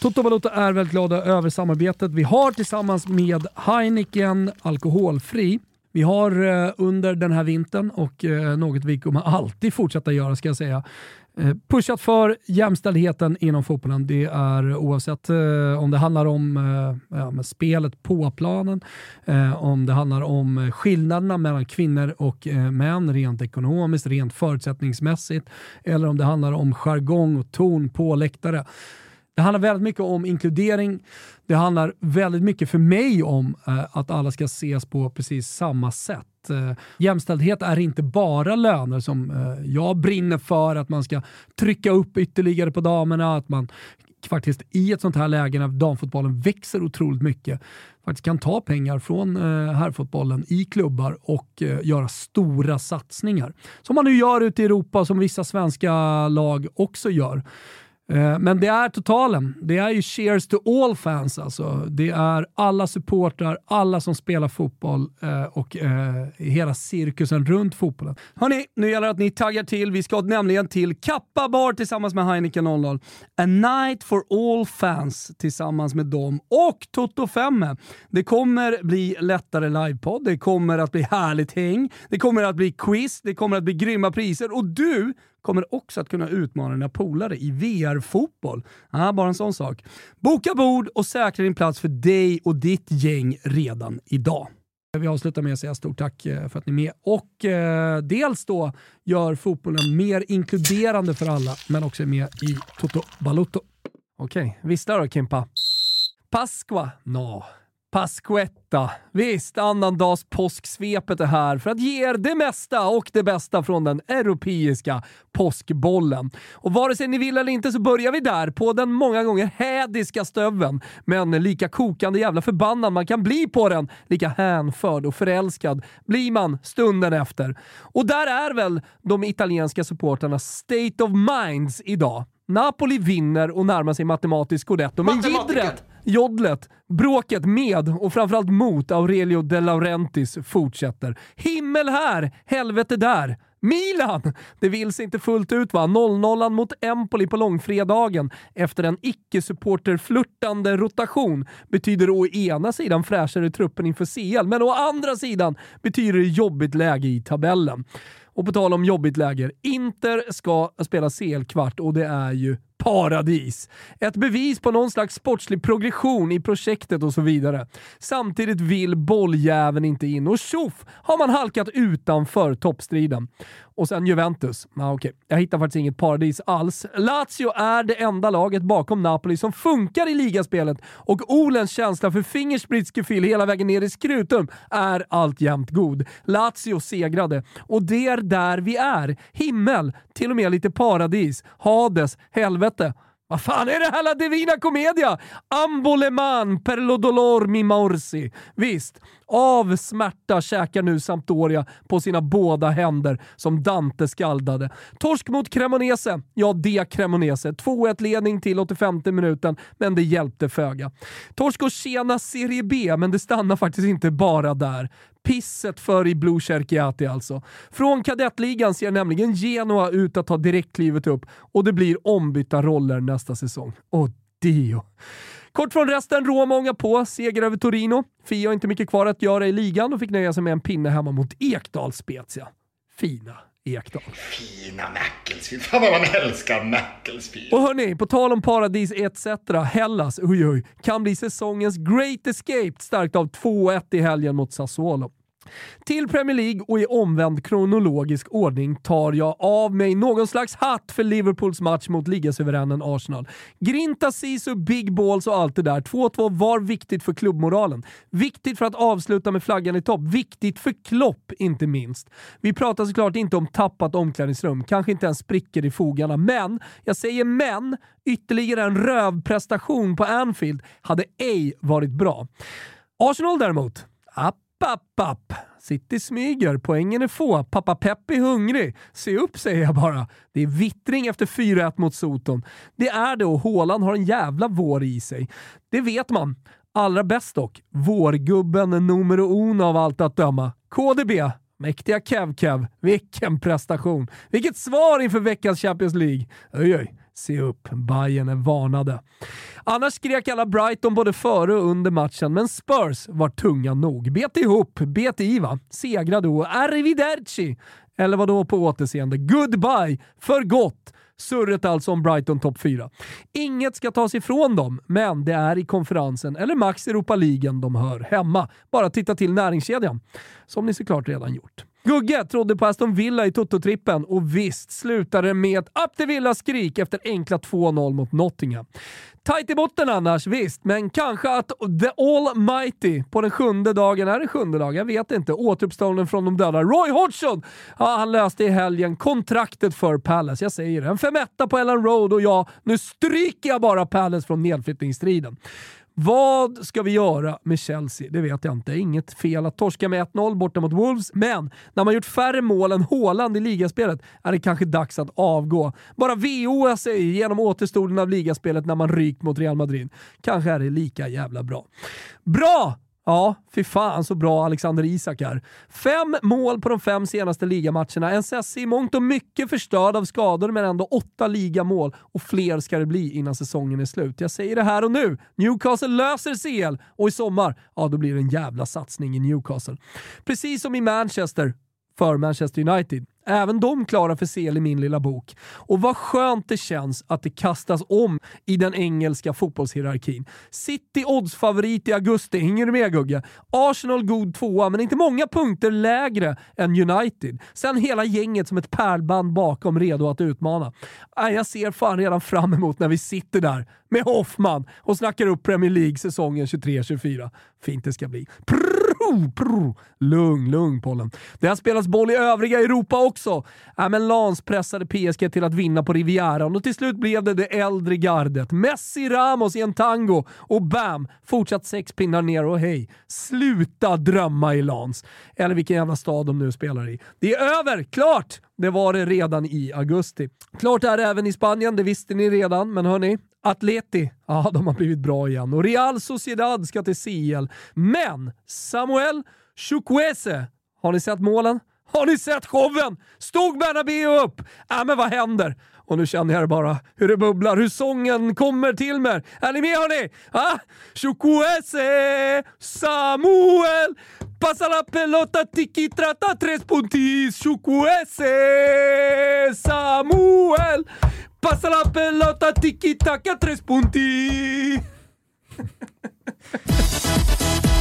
Toto Valuta är väldigt glada över samarbetet vi har tillsammans med Heineken Alkoholfri. Vi har eh, under den här vintern och eh, något vi kommer alltid fortsätta göra ska jag säga, eh, pushat för jämställdheten inom fotbollen. Det är oavsett eh, om det handlar om eh, ja, spelet på planen, eh, om det handlar om skillnaderna mellan kvinnor och män rent ekonomiskt, rent förutsättningsmässigt, eller om det handlar om jargong och ton på läktare. Det handlar väldigt mycket om inkludering. Det handlar väldigt mycket för mig om eh, att alla ska ses på precis samma sätt. Eh, jämställdhet är inte bara löner som eh, jag brinner för, att man ska trycka upp ytterligare på damerna, att man faktiskt i ett sånt här läge när damfotbollen växer otroligt mycket faktiskt kan ta pengar från eh, herrfotbollen i klubbar och eh, göra stora satsningar. Som man nu gör ute i Europa, som vissa svenska lag också gör. Eh, men det är totalen. Det är ju cheers to all fans alltså. Det är alla supportrar, alla som spelar fotboll eh, och eh, hela cirkusen runt fotbollen. Hörni, nu gäller det att ni taggar till. Vi ska nämligen till Kappa Bar tillsammans med Heineken 00. A night for all fans tillsammans med dem och Toto 5. Det kommer bli lättare livepodd, det kommer att bli härligt häng, det kommer att bli quiz, det kommer att bli grymma priser och du kommer också att kunna utmana dina polare i VR-fotboll. Ah, bara en sån sak. Boka bord och säkra din plats för dig och ditt gäng redan idag. Vi avslutar med att säga stort tack eh, för att ni är med och eh, dels då gör fotbollen mer inkluderande för alla, men också är med i Toto Balutto. Okej, okay. visst då Kimpa? Pasqua? No. Pasquetta. Visst, annandags påsksvepet är här för att ge er det mesta och det bästa från den europeiska påskbollen. Och vare sig ni vill eller inte så börjar vi där, på den många gånger hädiska stöven. Men lika kokande jävla förbannad man kan bli på den, lika hänförd och förälskad blir man stunden efter. Och där är väl de italienska supporterna state of minds idag. Napoli vinner och närmar sig matematisk scudetto, men jiddret Jodlet, bråket med och framförallt mot Aurelio De Laurentis fortsätter. Himmel här, helvete där. Milan! Det vill sig inte fullt ut va? 0-0 mot Empoli på långfredagen efter en icke-supporterflörtande rotation betyder å ena sidan fräschare truppen inför CL, men å andra sidan betyder det jobbigt läge i tabellen. Och på tal om jobbigt läge, Inter ska spela CL-kvart och det är ju paradis. Ett bevis på någon slags sportslig progression i projektet och så vidare. Samtidigt vill bolljäveln inte in och tjoff har man halkat utanför toppstriden. Och sen Juventus. Ah, okay. Jag hittar faktiskt inget paradis alls. Lazio är det enda laget bakom Napoli som funkar i ligaspelet och Olens känsla för fingerspritsgefühl hela vägen ner i skrutum är alltjämt god. Lazio segrade och det är där vi är. Himmel, till och med lite paradis, Hades, helvete. Vad fan är det här La Divina Commedia? Amboleman per lo dolor mi morsi. Visst, av smärta käkar nu Sampdoria på sina båda händer som Dante skaldade. Torsk mot Cremonese. Ja, det Cremonese. 2-1 ledning till 85 minuten, men det hjälpte föga. Torsk och Tjena Serie B, men det stannar faktiskt inte bara där pisset för i Blue Cherkiati alltså. Från kadettligan ser nämligen Genoa ut att ta direktklivet upp och det blir ombytta roller nästa säsong. Och Dio. Kort från resten, Roma ångar på, seger över Torino. Fia har inte mycket kvar att göra i ligan och fick nöja sig med en pinne hemma mot Ekdal Spezia. Fina Ekdal. Fina Macclesfield. Fan vad man älskar Macclesfield. Och hörni, på tal om paradis etc. Hellas, oj oj, kan bli säsongens Great Escape starkt av 2-1 i helgen mot Sassuolo. Till Premier League och i omvänd kronologisk ordning tar jag av mig någon slags hatt för Liverpools match mot ligasuveränen Arsenal. Grinta, Sisu, big balls och allt det där. 2-2 var viktigt för klubbmoralen. Viktigt för att avsluta med flaggan i topp. Viktigt för Klopp, inte minst. Vi pratar såklart inte om tappat omklädningsrum, kanske inte ens sprickor i fogarna, men, jag säger men, ytterligare en rövprestation på Anfield hade ej varit bra. Arsenal däremot, app app, app. City smyger, poängen är få, pappa Pepp är hungrig. Se upp säger jag bara. Det är vittring efter 4-1 mot Soton. Det är det och Håland har en jävla vår i sig. Det vet man. Allra bäst dock, vårgubben numero uno av allt att döma. KDB, mäktiga Kev-Kev. Vilken prestation! Vilket svar inför veckans Champions League! Oj, oj. Se upp, Bayern är varnade. Annars skrek alla Brighton både före och under matchen, men Spurs var tunga nog. Bet ihop, bet i va, segrade och arrivederci. Eller vad då på återseende? Goodbye, för gott. Surret alltså om Brighton topp 4. Inget ska tas ifrån dem, men det är i konferensen, eller max Europa League, de hör hemma. Bara titta till näringskedjan. Som ni såklart redan gjort. Gugge trodde på Aston Villa i Toto-trippen och visst slutade det med ett upp till Villa-skrik efter enkla 2-0 mot Nottingham. Tajt i botten annars, visst, men kanske att the almighty på den sjunde dagen, är det sjunde dagen? Jag vet inte. Återuppstånden från de döda. Roy Hodgson! Ja, han löste i helgen kontraktet för Palace. Jag säger det. En femetta på Ellen Road och ja, nu stryker jag bara Palace från nedflyttningsstriden. Vad ska vi göra med Chelsea? Det vet jag inte. Inget fel att torska med 1-0 borta mot Wolves, men när man gjort färre mål än Haaland i ligaspelet är det kanske dags att avgå. Bara VOA sig genom återstoden av ligaspelet när man rykt mot Real Madrid. Kanske är det lika jävla bra. Bra! Ja, fy fan så bra Alexander Isak är. Fem mål på de fem senaste ligamatcherna. En Sessi i mångt och mycket förstörd av skador, men ändå åtta ligamål och fler ska det bli innan säsongen är slut. Jag säger det här och nu. Newcastle löser CL och i sommar, ja då blir det en jävla satsning i Newcastle. Precis som i Manchester för Manchester United. Även de klara för sel i min lilla bok. Och vad skönt det känns att det kastas om i den engelska fotbollshierarkin. City oddsfavorit i augusti, hänger du med Gugge? Arsenal god tvåa, men inte många punkter lägre än United. Sen hela gänget som ett pärlband bakom redo att utmana. Jag ser fan redan fram emot när vi sitter där med Hoffman och snackar upp Premier League säsongen 23-24. Fint det ska bli. Prr! Oh, prr, prr. Lugn, lugn pollen. Det har spelats boll i övriga Europa också. Äh, men Lans pressade PSG till att vinna på Rivieran och till slut blev det det äldre gardet. Messi, Ramos i en tango och bam! Fortsatt sex pinnar ner och hej, sluta drömma i Lans. Eller vilken jävla stad de nu spelar i. Det är över! Klart! Det var det redan i augusti. Klart är det även i Spanien, det visste ni redan, men hörni, Atleti, ja de har blivit bra igen och Real Sociedad ska till CL. Men Samuel Chukwese, har ni sett målen? Har ni sett showen? Stod Bernabéu upp? Äh, men vad händer? Och nu känner jag bara hur det bubblar, hur sången kommer till mig. Är ni med hörni? Ah? Chukwese, Samuel, passa la pelota, tiki trata, tres puntis. Chukwese, Samuel, passa la pelota, tiki taka, tres puntis.